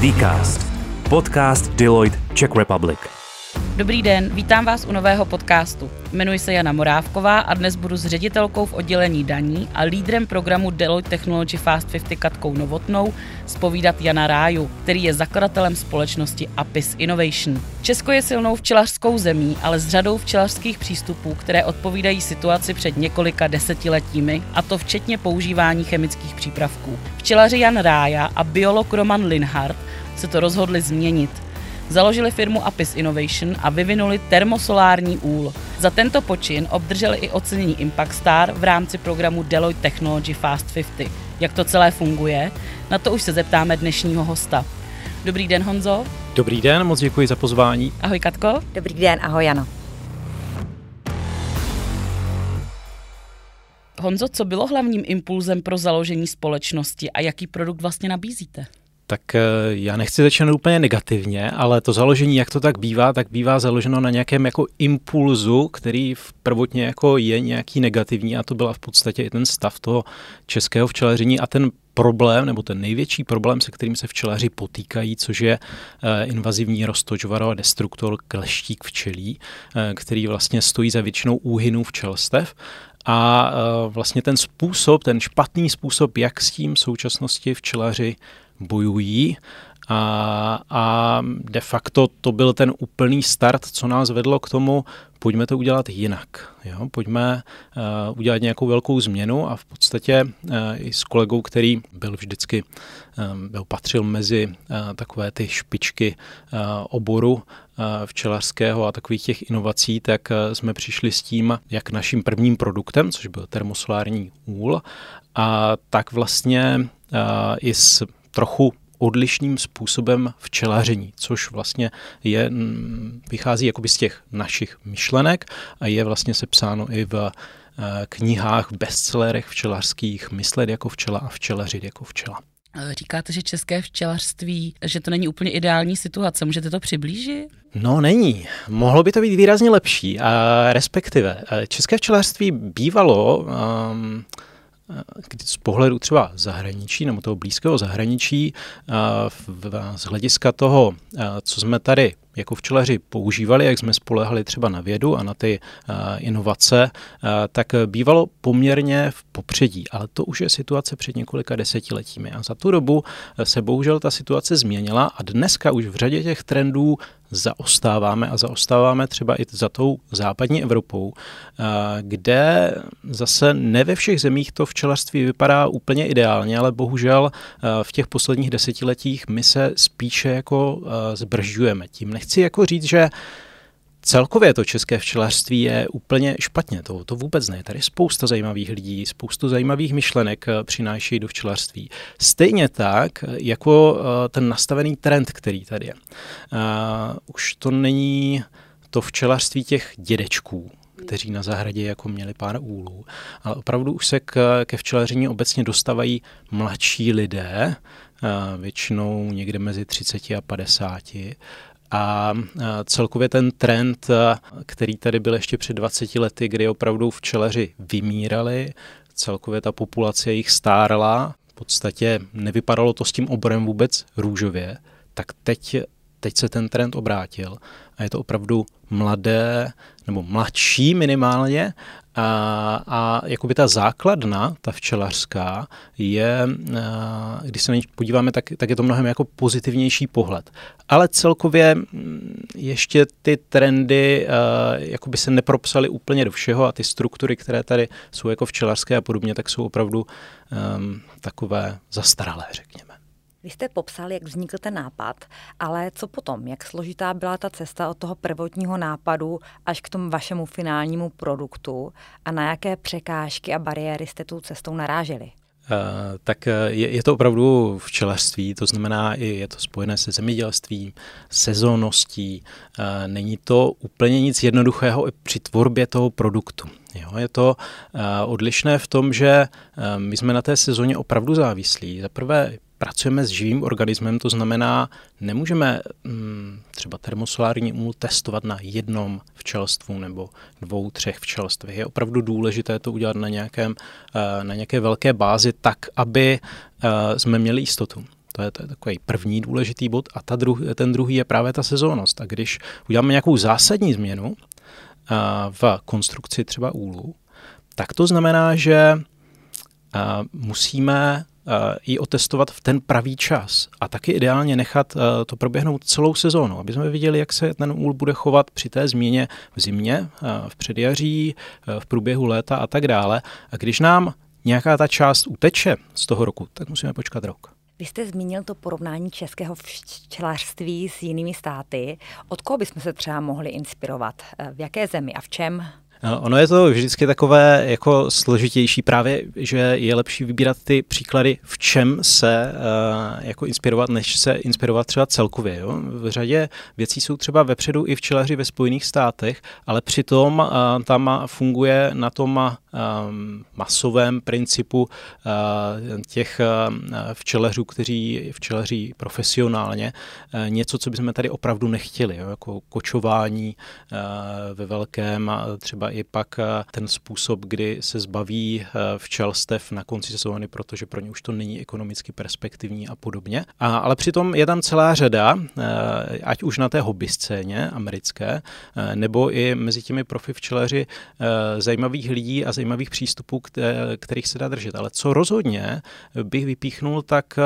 Dcast. Podcast Deloitte Czech Republic. Dobrý den, vítám vás u nového podcastu. Jmenuji se Jana Morávková a dnes budu s ředitelkou v oddělení daní a lídrem programu Deloitte Technology Fast 50 Katkou Novotnou spovídat Jana Ráju, který je zakladatelem společnosti Apis Innovation. Česko je silnou včelařskou zemí, ale s řadou včelařských přístupů, které odpovídají situaci před několika desetiletími, a to včetně používání chemických přípravků. Včelaři Jan Rája a biolog Roman Linhardt se to rozhodli změnit – Založili firmu Apis Innovation a vyvinuli termosolární úl. Za tento počin obdrželi i ocenění Impact Star v rámci programu Deloitte Technology Fast 50. Jak to celé funguje? Na to už se zeptáme dnešního hosta. Dobrý den, Honzo. Dobrý den, moc děkuji za pozvání. Ahoj, Katko. Dobrý den, ahoj, Jano. Honzo, co bylo hlavním impulzem pro založení společnosti a jaký produkt vlastně nabízíte? Tak eh, já nechci začínat úplně negativně, ale to založení, jak to tak bývá, tak bývá založeno na nějakém jako impulzu, který v prvotně jako je nějaký negativní a to byla v podstatě i ten stav toho českého včelaření a ten problém, nebo ten největší problém, se kterým se včelaři potýkají, což je eh, invazivní roztočvaro a destruktor kleštík včelí, eh, který vlastně stojí za většinou úhynů včelstev. A vlastně ten způsob, ten špatný způsob, jak s tím v současnosti včelaři bojují a, a de facto to byl ten úplný start, co nás vedlo k tomu, pojďme to udělat jinak. Jo? Pojďme uh, udělat nějakou velkou změnu a v podstatě uh, i s kolegou, který byl vždycky, um, byl patřil mezi uh, takové ty špičky uh, oboru uh, včelařského a takových těch inovací, tak uh, jsme přišli s tím, jak naším prvním produktem, což byl termosolární úl, a tak vlastně uh, i s trochu odlišným způsobem včelaření, což vlastně je, mm, vychází jakoby z těch našich myšlenek a je vlastně sepsáno i v eh, knihách, bestsellerech včelařských, myslet jako včela a včelařit jako včela. Eh, říkáte, že české včelařství, že to není úplně ideální situace. Můžete to přiblížit? No, není. Mohlo by to být výrazně lepší. A respektive, eh, české včelařství bývalo um, z pohledu třeba zahraničí nebo toho blízkého zahraničí z hlediska toho, co jsme tady jako včelaři používali, jak jsme spolehali třeba na vědu a na ty inovace, tak bývalo poměrně v popředí. Ale to už je situace před několika desetiletími. A za tu dobu se bohužel ta situace změnila a dneska už v řadě těch trendů zaostáváme a zaostáváme třeba i za tou západní Evropou, kde zase ne ve všech zemích to včelařství vypadá úplně ideálně, ale bohužel v těch posledních desetiletích my se spíše jako zbržďujeme. Tím nechci jako říct, že Celkově to české včelařství je úplně špatně, to, to vůbec ne. Tady je spousta zajímavých lidí, spoustu zajímavých myšlenek eh, přináší do včelařství. Stejně tak, jako eh, ten nastavený trend, který tady je. Už to není to včelařství těch dědečků, kteří na zahradě jako měli pár úlů, ale opravdu už se k, ke včelaření obecně dostávají mladší lidé, většinou někde mezi 30 a 50 a celkově ten trend, který tady byl ještě před 20 lety, kdy opravdu včelaři vymírali, celkově ta populace jich stárla, v podstatě nevypadalo to s tím oborem vůbec růžově, tak teď, teď se ten trend obrátil a je to opravdu mladé nebo mladší minimálně a, a jakoby ta základna, ta včelařská, je, když se na ní podíváme, tak, tak je to mnohem jako pozitivnější pohled. Ale celkově ještě ty trendy jakoby se nepropsaly úplně do všeho a ty struktury, které tady jsou jako včelařské a podobně, tak jsou opravdu um, takové zastaralé, řekněme. Vy jste popsal, jak vznikl ten nápad, ale co potom? Jak složitá byla ta cesta od toho prvotního nápadu až k tomu vašemu finálnímu produktu a na jaké překážky a bariéry jste tu cestou naráželi? Uh, tak eh, je, je to opravdu včelařství, to znamená, je to spojené se zemědělstvím, sezónností. Uh, není to úplně nic jednoduchého i při tvorbě toho produktu. Jo, je to uh, odlišné v tom, že my jsme na té sezóně opravdu závislí. Za prvé pracujeme s živým organismem, to znamená, nemůžeme mm, třeba termosolární úl testovat na jednom včelstvu nebo dvou, třech včelstvech. Je opravdu důležité to udělat na, nějakém, eh, na nějaké velké bázi tak, aby eh, jsme měli jistotu. To je, to je takový první důležitý bod a ta druh, ten druhý je právě ta sezónnost. A když uděláme nějakou zásadní změnu v konstrukci třeba úlu, tak to znamená, že musíme ji otestovat v ten pravý čas a taky ideálně nechat to proběhnout celou sezónu, aby jsme viděli, jak se ten úl bude chovat při té změně v zimě, v předjaří, v průběhu léta a tak dále. A když nám nějaká ta část uteče z toho roku, tak musíme počkat rok. Vy jste zmínil to porovnání českého včelařství s jinými státy. Od koho bychom se třeba mohli inspirovat? V jaké zemi a v čem? No, ono je to vždycky takové jako složitější právě, že je lepší vybírat ty příklady, v čem se uh, jako inspirovat, než se inspirovat třeba celkově. Jo? V řadě věcí jsou třeba vepředu i včelaři ve Spojených státech, ale přitom uh, tam funguje na tom masovém principu uh, těch uh, včelařů, kteří včelaří profesionálně, uh, něco, co bychom tady opravdu nechtěli, jako kočování ve velkém, třeba i pak ten způsob, kdy se zbaví včelstev na konci sezóny, protože pro ně už to není ekonomicky perspektivní a podobně. A, ale přitom je tam celá řada, ať už na té hobby scéně americké, nebo i mezi těmi profi včelaři zajímavých lidí a zajímavých přístupů, kterých se dá držet. Ale co rozhodně bych vypíchnul, tak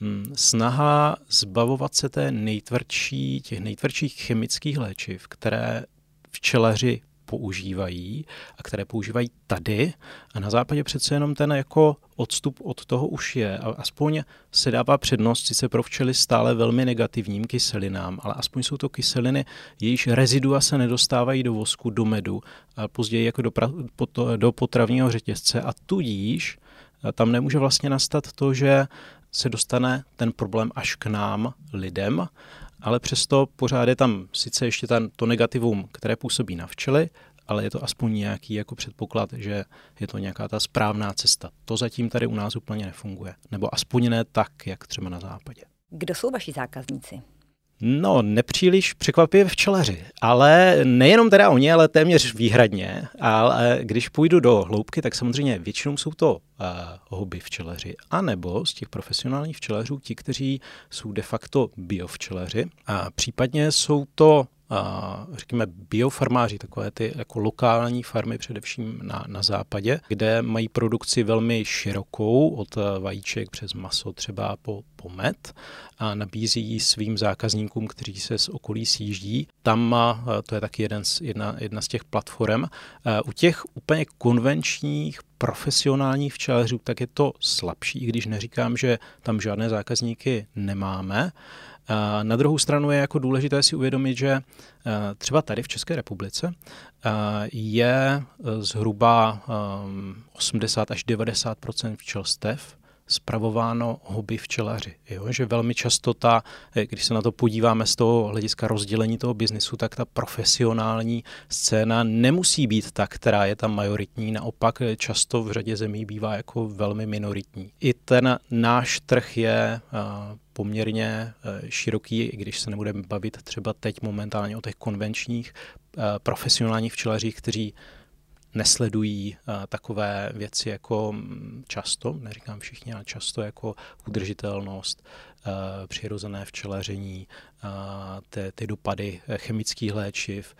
hm, snaha zbavovat se té nejtvrdší, těch nejtvrdších chemických léčiv, které včelaři používají a které používají tady. A na západě přece jenom ten jako odstup od toho už je. A aspoň se dává přednost sice pro včely stále velmi negativním kyselinám, ale aspoň jsou to kyseliny, jejíž rezidua se nedostávají do vosku, do medu a později jako do, pra, do potravního řetězce. A tudíž tam nemůže vlastně nastat to, že se dostane ten problém až k nám, lidem, ale přesto pořád je tam sice ještě ten, to negativum, které působí na včely, ale je to aspoň nějaký jako předpoklad, že je to nějaká ta správná cesta. To zatím tady u nás úplně nefunguje. Nebo aspoň ne tak, jak třeba na západě. Kdo jsou vaši zákazníci? No, nepříliš překvapivě včelaři, ale nejenom teda oni, ale téměř výhradně. Ale když půjdu do hloubky, tak samozřejmě většinou jsou to uh, hobby včelaři, anebo z těch profesionálních včelařů ti, kteří jsou de facto biovčelaři. A případně jsou to řekněme, biofarmáři, takové ty jako lokální farmy především na, na západě, kde mají produkci velmi širokou, od vajíček přes maso třeba po, po med a nabízí svým zákazníkům, kteří se z okolí sjíždí. Tam to je taky jeden z, jedna, jedna z těch platform. U těch úplně konvenčních profesionálních včelařů, tak je to slabší, i když neříkám, že tam žádné zákazníky nemáme. Na druhou stranu je jako důležité si uvědomit, že eh, třeba tady v České republice eh, je eh, zhruba 80 až 90% včelstev spravováno hobby včelaři. Jo? Že velmi často ta, když se na to podíváme z toho hlediska rozdělení toho biznisu, tak ta profesionální scéna nemusí být ta, která je tam majoritní, naopak často v řadě zemí bývá jako velmi minoritní. I ten náš trh je poměrně široký, i když se nebudeme bavit třeba teď momentálně o těch konvenčních profesionálních včelařích, kteří nesledují uh, takové věci jako mm, často, neříkám všichni, ale často jako udržitelnost, uh, přirozené včelaření, uh, ty, ty dopady chemických léčiv,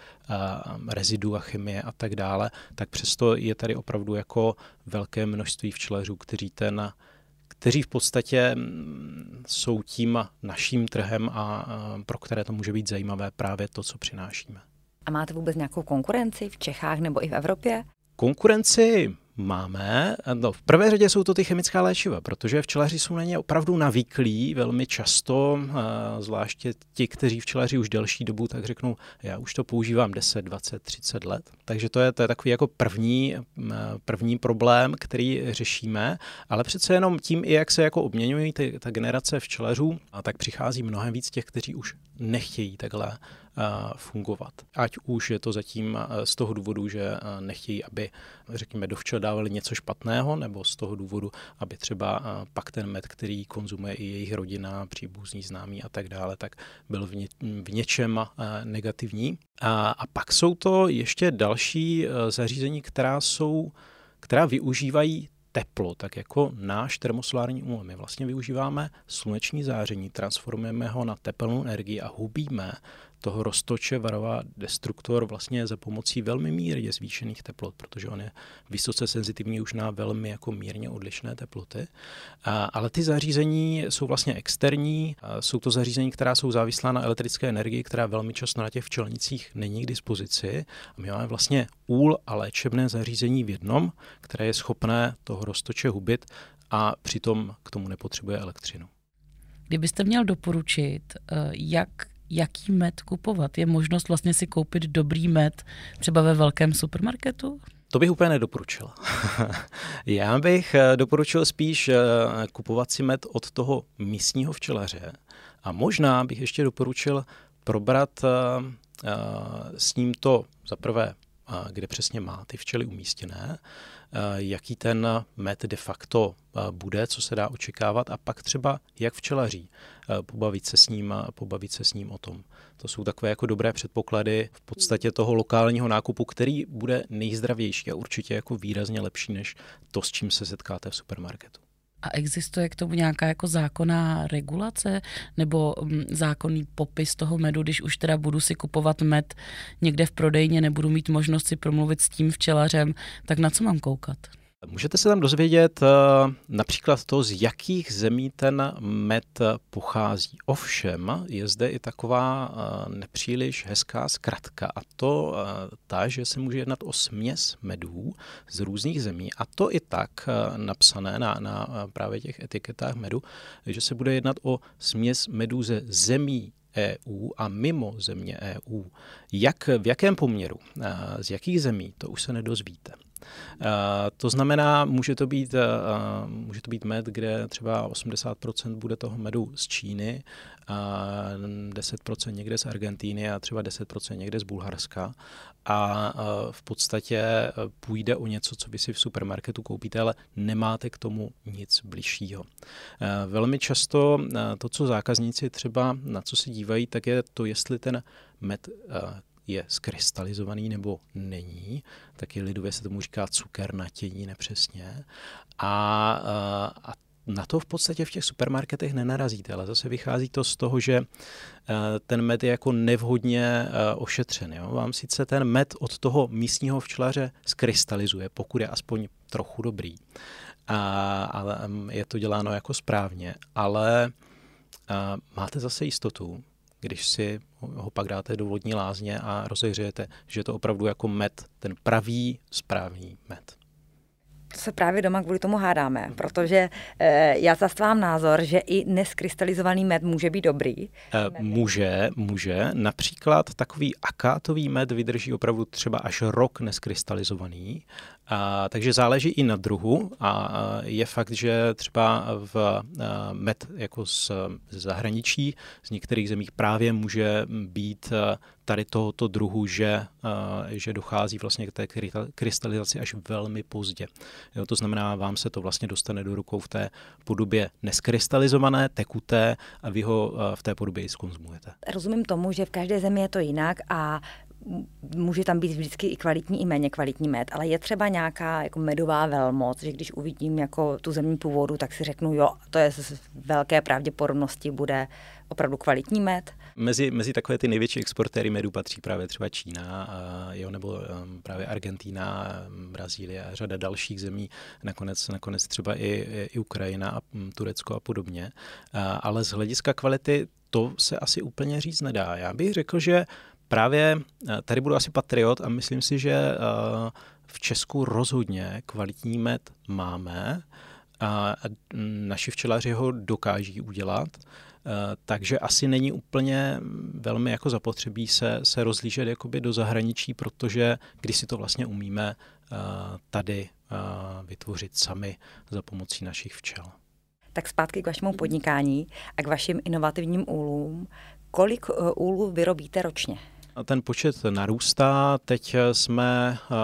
rezidu a chemie a tak dále, tak přesto je tady opravdu jako velké množství včelařů, kteří ten kteří v podstatě mm, jsou tím naším trhem a pro které to může být zajímavé právě to, co přinášíme. A máte vůbec nějakou konkurenci v Čechách nebo i v Evropě? Konkurenci máme. No, v prvé řadě jsou to ty chemická léčiva, protože včelaři jsou na ně opravdu navyklí velmi často, zvláště ti, kteří včelaři už delší dobu, tak řeknou, já už to používám 10, 20, 30 let. Takže to je, to je takový jako první, první problém, který řešíme, ale přece jenom tím, i jak se jako obměňují ty, ta generace včelařů, a tak přichází mnohem víc těch, kteří už nechtějí takhle fungovat. Ať už je to zatím z toho důvodu, že nechtějí, aby, řekněme, do včel dávali něco špatného, nebo z toho důvodu, aby třeba pak ten med, který konzumuje i jejich rodina, příbuzní, známí a tak dále, tak byl v, ně, v něčem negativní. A, a pak jsou to ještě další zařízení, která jsou, která využívají teplo, tak jako náš termosolární úl. My vlastně využíváme sluneční záření, transformujeme ho na tepelnou energii a hubíme toho roztoče varová destruktor vlastně za pomocí velmi mírně zvýšených teplot, protože on je vysoce senzitivní už na velmi jako mírně odlišné teploty. A, ale ty zařízení jsou vlastně externí, a jsou to zařízení, která jsou závislá na elektrické energii, která velmi často na těch včelnicích není k dispozici. A my máme vlastně úl a léčebné zařízení v jednom, které je schopné toho roztoče hubit a přitom k tomu nepotřebuje elektřinu. Kdybyste měl doporučit, eh, jak jaký med kupovat? Je možnost vlastně si koupit dobrý med třeba ve velkém supermarketu? To bych úplně nedoporučil. Já bych eh, doporučil spíš eh, kupovat si med od toho místního včelaře a možná bych ještě doporučil probrat s ním to za prvé kde přesně má ty včely umístěné, jaký ten med de facto bude, co se dá očekávat a pak třeba jak včelaří, pobavit se s ním, pobavit se s ním o tom. To jsou takové jako dobré předpoklady v podstatě toho lokálního nákupu, který bude nejzdravější a určitě jako výrazně lepší než to, s čím se setkáte v supermarketu. A existuje k tomu nějaká jako zákonná regulace nebo mm, zákonný popis toho medu, když už teda budu si kupovat med někde v prodejně, nebudu mít možnost si promluvit s tím včelařem, tak na co mám koukat? Můžete se tam dozvědět eh, například to, z jakých zemí ten med pochází. Ovšem je zde i taková eh, nepříliš hezká zkratka a to eh, ta, že se může jednat o směs medů z různých zemí a to i tak napsané na, na právě těch etiketách medu, že se bude jednat o směs medů ze zemí EU a mimo země EU. Jak, v jakém poměru, z jakých zemí, to už se nedozvíte. To znamená, může to být, může to být med, kde třeba 80% bude toho medu z Číny, a 10% někde z Argentíny a třeba 10% někde z Bulharska. A v podstatě půjde o něco, co vy si v supermarketu koupíte, ale nemáte k tomu nic bližšího. Velmi často to, co zákazníci třeba na co se dívají, tak je to, jestli ten med je skrystalizovaný nebo není, taky lidově se tomu říká cukernatění nepřesně. A, a na to v podstatě v těch supermarketech nenarazíte, ale zase vychází to z toho, že ten med je jako nevhodně ošetřen. Jo? Vám sice ten med od toho místního včelaře skrystalizuje, pokud je aspoň trochu dobrý, a, ale je to děláno jako správně, ale a máte zase jistotu, když si ho pak dáte do vodní lázně a rozehřejete, že je to opravdu jako med, ten pravý, správný med se právě doma kvůli tomu hádáme, protože e, já zastávám názor, že i neskrystalizovaný med může být dobrý. E, může, může. Například takový akátový med vydrží opravdu třeba až rok neskrystalizovaný, a, takže záleží i na druhu a je fakt, že třeba v med jako z, z zahraničí, z některých zemích právě může být tady tohoto druhu, že, že dochází vlastně k té krystalizaci až velmi pozdě. Jo, to znamená, vám se to vlastně dostane do rukou v té podobě neskrystalizované, tekuté a vy ho v té podobě i skonzumujete. Rozumím tomu, že v každé zemi je to jinak a může tam být vždycky i kvalitní, i méně kvalitní med, ale je třeba nějaká jako medová velmoc, že když uvidím jako tu zemní původu, tak si řeknu, jo, to je z velké pravděpodobnosti bude opravdu kvalitní med. Mezi, mezi takové ty největší exportéry medu patří právě třeba Čína, jo, nebo um, právě Argentína, Brazílie a řada dalších zemí, nakonec, nakonec třeba i, i Ukrajina a Turecko a podobně. Ale z hlediska kvality to se asi úplně říct nedá. Já bych řekl, že právě eh, tady budu asi patriot a myslím si, že eh, v Česku rozhodně kvalitní med máme a naši včelaři ho dokáží udělat, eh, takže asi není úplně velmi jako zapotřebí se, se rozlížet jakoby do zahraničí, protože když si to vlastně umíme tady vytvořit sami za pomocí našich včel. Tak zpátky k vašemu podnikání a k vašim inovativním úlům. Kolik úlů vyrobíte ročně? Ten počet narůstá. Teď jsme eh,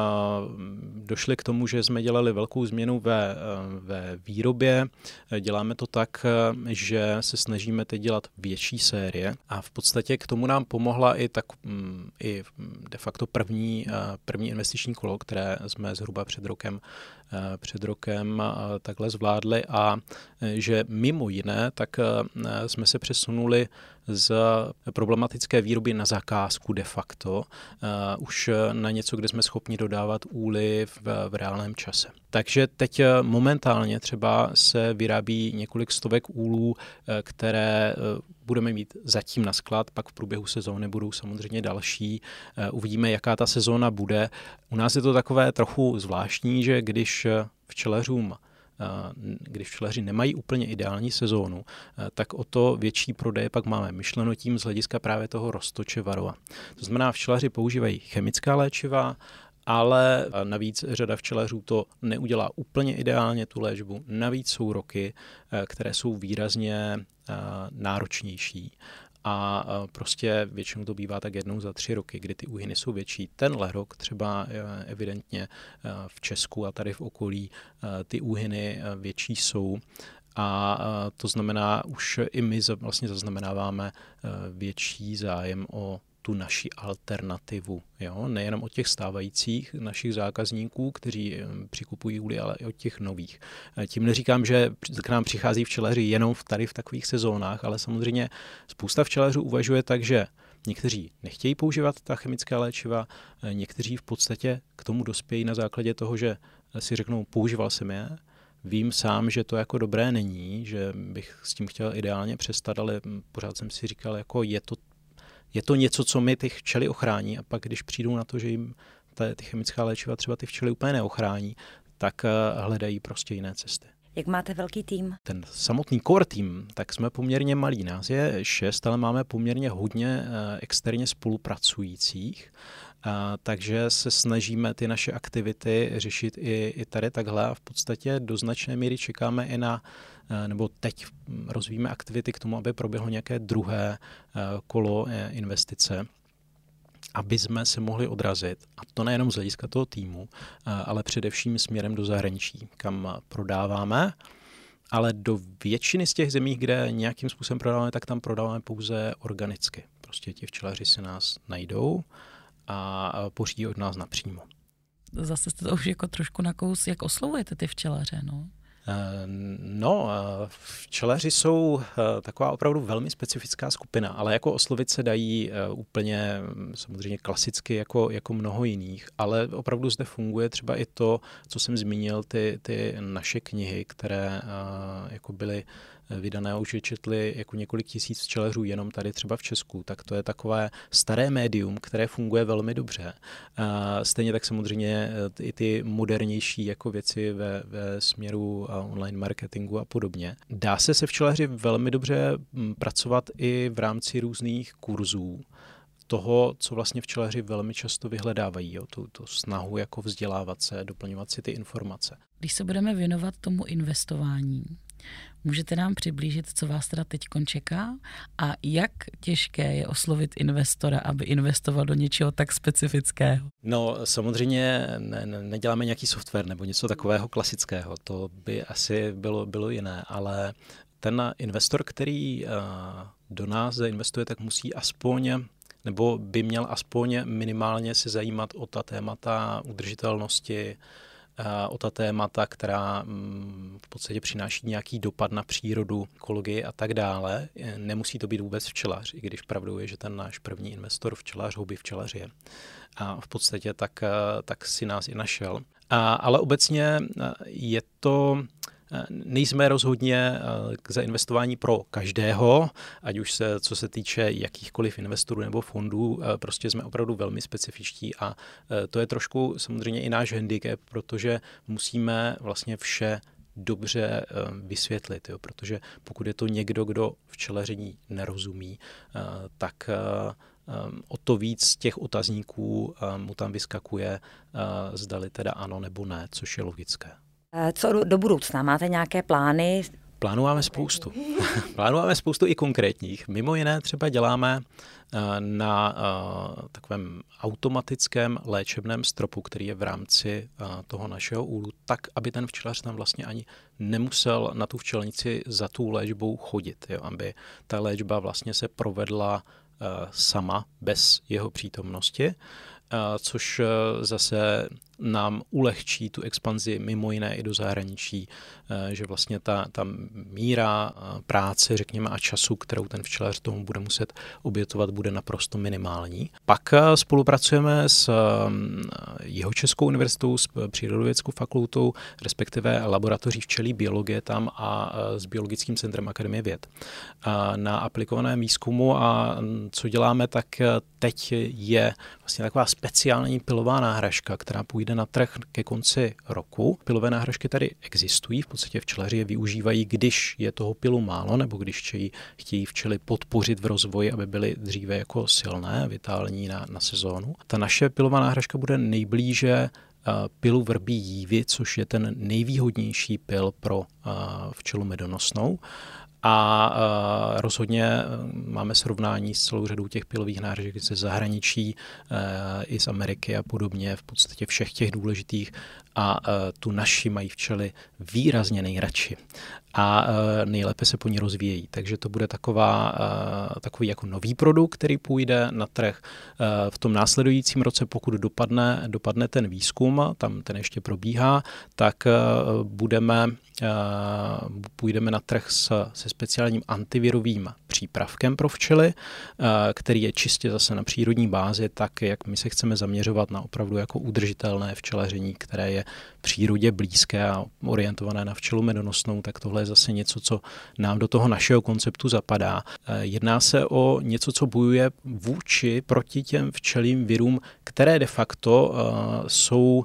došli k tomu, že jsme dělali velkou změnu ve, eh, ve výrobě. Děláme to tak, eh, že se snažíme teď dělat větší série a v podstatě k tomu nám pomohla i, tak, mm, i de facto první, první investiční kolo, které jsme zhruba před rokem před rokem takhle zvládli a že mimo jiné, tak jsme se přesunuli z problematické výroby na zakázku de facto už na něco, kde jsme schopni dodávat úly v, v reálném čase. Takže teď momentálně třeba se vyrábí několik stovek úlů, které budeme mít zatím na sklad, pak v průběhu sezóny budou samozřejmě další. Eh, uvidíme, jaká ta sezóna bude. U nás je to takové trochu zvláštní, že když včelařům eh, když včelaři nemají úplně ideální sezónu, eh, tak o to větší prodej pak máme myšleno tím z hlediska právě toho roztoče varova. To znamená, včelaři používají chemická léčiva, ale navíc řada včelařů to neudělá úplně ideálně, tu léčbu. Navíc jsou roky, které jsou výrazně náročnější a prostě většinou to bývá tak jednou za tři roky, kdy ty úhyny jsou větší. Tenhle rok třeba evidentně v Česku a tady v okolí ty úhyny větší jsou. A to znamená, už i my vlastně zaznamenáváme větší zájem o tu naši alternativu. Jo? Nejenom od těch stávajících našich zákazníků, kteří eh, přikupují úly, ale i od těch nových. Eh, tím neříkám, že k nám přichází včelaři jenom v tady v takových sezónách, ale samozřejmě spousta včelařů uvažuje tak, že Někteří nechtějí používat ta chemická léčiva, eh, někteří v podstatě k tomu dospějí na základě toho, že si řeknou, používal jsem je, vím sám, že to jako dobré není, že bych s tím chtěl ideálně přestat, ale pořád jsem si říkal, jako je to je to něco, co mi ty včely ochrání a pak, když přijdou na to, že jim ta, ty chemická léčiva třeba ty včely úplně neochrání, tak eh, hledají prostě jiné cesty. Jak máte velký tým? Ten samotný core tým, tak jsme poměrně malý. Nás je šest, ale máme poměrně hodně eh, externě spolupracujících. Takže se snažíme ty naše aktivity řešit i, i tady takhle a v podstatě do značné míry čekáme i na, nebo teď rozvíjíme aktivity k tomu, aby proběhlo nějaké druhé kolo e, investice aby jsme se mohli odrazit, a to nejenom z hlediska toho týmu, ale především směrem do zahraničí, kam prodáváme, ale do většiny z těch zemí, kde nějakým způsobem prodáváme, tak tam prodáváme pouze organicky. Prostě ti včelaři se nás najdou a pořídí od nás napřímo. Zase jste to už jako trošku na kous, jak oslovujete ty včelaře, no? Eh, no, eh, včelaři jsou eh, taková opravdu velmi specifická skupina, ale jako oslovit se dají úplně mm, samozřejmě klasicky jako, jako mnoho jiných, ale opravdu zde funguje třeba i to, co jsem zmínil, ty, ty naše knihy, které jako byly vydané už je četli jako několik tisíc včelařů jenom tady třeba v Česku, tak to je takové staré médium, které funguje velmi dobře. Stejně tak samozřejmě e, i ty modernější jako věci ve, ve směru online marketingu a podobně. Dá se se včelaři velmi dobře pracovat i v rámci různých kurzů toho, co vlastně včelaři velmi často vyhledávají, jo, tu, tu snahu jako vzdělávat se, doplňovat si ty informace. Když se budeme věnovat tomu investování, Můžete nám přiblížit, co vás teda teď čeká a jak těžké je oslovit investora, aby investoval do něčeho tak specifického? No samozřejmě ne, ne, neděláme nějaký software nebo něco takového klasického, to by asi bylo, bylo jiné, ale ten investor, který uh, do nás zainvestuje, tak musí aspoň nebo by měl aspoň minimálně se zajímat o ta témata udržitelnosti, o ta témata, která mm, v podstatě přináší nějaký dopad na přírodu, ekologii a tak dále. Nemusí to být vůbec včelař, i když pravdou je, že ten náš první investor včelař, houby včelař je. A v podstatě tak, tak si nás i našel. A, ale obecně je to Nejsme rozhodně eh, k zainvestování pro každého, ať už se, co se týče jakýchkoliv investorů nebo fondů, eh, prostě jsme opravdu velmi specifičtí a eh, to je trošku samozřejmě i náš handicap, protože musíme vlastně vše dobře vysvětlit, jo, protože pokud je to někdo, kdo včelaření nerozumí, tak o to víc těch otazníků mu tam vyskakuje, zdali teda ano nebo ne, což je logické. Eh, co do, do budoucna? Máte nějaké plány? Plánů máme spoustu. Plánů máme spoustu i konkrétních. Mimo jiné třeba děláme eh, na eh, takovém automatickém léčebném stropu, který je v rámci toho našeho úlu, tak, aby ten včelař tam vlastně ani nemusel na tu včelnici za tu léčbou chodit, jo, aby ta léčba vlastně se provedla sama, bez jeho přítomnosti, což zase nám ulehčí tu expanzi mimo jiné i do zahraničí, že vlastně ta, ta míra práce, řekněme, a času, kterou ten včelař tomu bude muset obětovat, bude naprosto minimální. Pak spolupracujeme s Jihočeskou univerzitou, s Přírodovědeckou fakultou, respektive laboratoří včelí biologie tam a s Biologickým centrem Akademie věd na aplikovaném výzkumu a co děláme, tak teď je vlastně taková speciální pilová náhražka, která půjde na trh ke konci roku. Pilové náhražky tady existují, v podstatě včelaři je využívají, když je toho pilu málo, nebo když chtějí, chtějí včely podpořit v rozvoji, aby byly dříve jako silné, vitální na, na sezónu. Ta naše pilová náhražka bude nejblíže pilu vrbí jívy, což je ten nejvýhodnější pil pro včelu medonosnou. A uh, rozhodně e, máme srovnání s celou řadou těch pilových náhražek ze zahraničí, uh, i z Ameriky a podobně, v podstatě všech těch důležitých. A uh, tu naši mají včely výrazně nejradši a nejlépe se po ní rozvíjejí. Takže to bude taková, takový jako nový produkt, který půjde na trh v tom následujícím roce, pokud dopadne, dopadne ten výzkum, tam ten ještě probíhá, tak budeme půjdeme na trh s, se speciálním antivirovým přípravkem pro včely, který je čistě zase na přírodní bázi, tak jak my se chceme zaměřovat na opravdu jako udržitelné včelaření, které je přírodě blízké a orientované na včelu medonosnou, tak tohle je zase něco, co nám do toho našeho konceptu zapadá. Jedná se o něco, co bojuje vůči proti těm včelým virům, které de facto jsou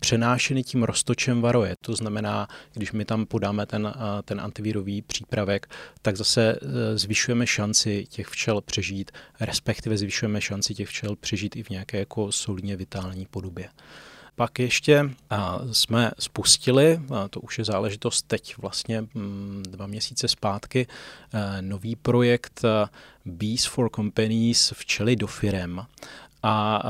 přenášeny tím roztočem varoje. To znamená, když my tam podáme ten, ten antivirový přípravek, tak zase e, zvyšujeme šanci těch včel přežít, respektive zvyšujeme šanci těch včel přežít i v nějaké jako solidně vitální podobě. Pak ještě jsme spustili, to už je záležitost teď vlastně mm, dva měsíce zpátky, e, nový projekt e, Bees for Companies včely do firem. A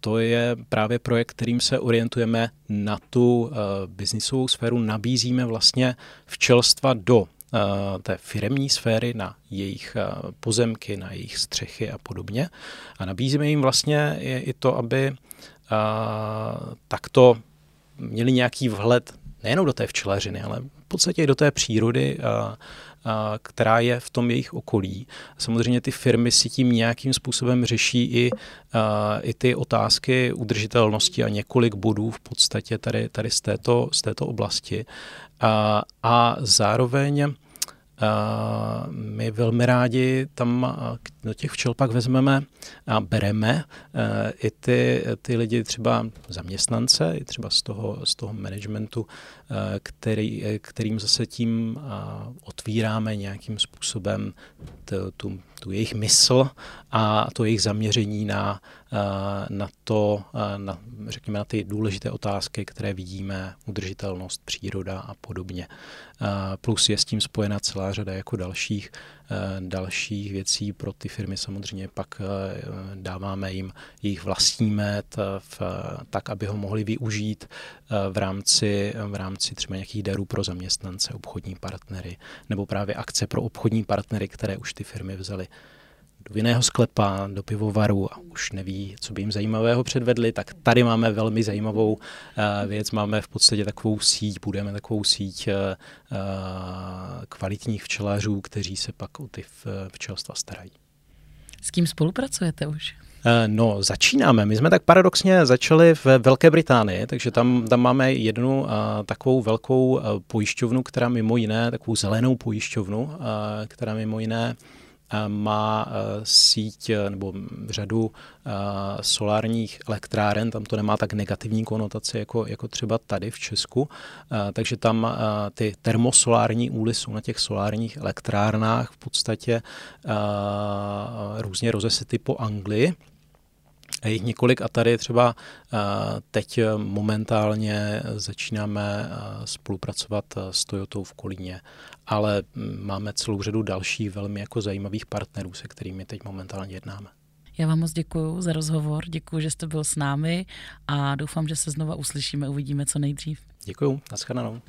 to je právě projekt, kterým se orientujeme na tu biznisovou sféru. Nabízíme vlastně včelstva do té firemní sféry, na jejich pozemky, na jejich střechy a podobně. A nabízíme jim vlastně i to, aby takto měli nějaký vhled nejenom do té včelařiny, ale v podstatě i do té přírody, která je v tom jejich okolí. Samozřejmě ty firmy si tím nějakým způsobem řeší i, i ty otázky udržitelnosti a několik bodů v podstatě tady, tady z, této, z této oblasti. A, a zároveň my velmi rádi tam do těch včel pak vezmeme a bereme e, i ty, ty lidi, třeba zaměstnance, i třeba z toho, z toho managementu, e, který, kterým zase tím otvíráme nějakým způsobem tu, tu jejich mysl a to jejich zaměření na, na to, na, řekněme, na ty důležité otázky, které vidíme, udržitelnost, příroda a podobně. Plus je s tím spojena celá řada jako dalších, dalších věcí pro ty firmy samozřejmě pak dáváme jim jejich vlastní med v, tak, aby ho mohli využít v rámci, v rámci třeba nějakých darů pro zaměstnance, obchodní partnery nebo právě akce pro obchodní partnery, které už ty firmy vzaly do vinného sklepa, do pivovaru a už neví, co by jim zajímavého předvedli, tak tady máme velmi zajímavou uh, věc. Máme v podstatě takovou síť, budeme takovou síť uh, kvalitních včelařů, kteří se pak o ty včelstva starají. S kým spolupracujete už? No, začínáme. My jsme tak paradoxně začali v Velké Británii, takže tam, tam máme jednu uh, takovou velkou uh, pojišťovnu, která mimo jiné, takovou zelenou pojišťovnu, uh, která mimo jiné má e, síť e, nebo řadu solárních elektráren, tam to nemá tak negativní konotaci jako, jako třeba tady v Česku, takže tam ty termosolární úly jsou na těch solárních elektrárnách v podstatě různě rozesety po Anglii, jich několik a tady třeba teď momentálně začínáme spolupracovat s Toyotou v Kolíně, ale máme celou řadu dalších velmi jako zajímavých partnerů, se kterými teď momentálně jednáme. Já vám moc děkuji za rozhovor, děkuji, že jste byl s námi a doufám, že se znova uslyšíme, uvidíme co nejdřív. Děkuji, nashledanou.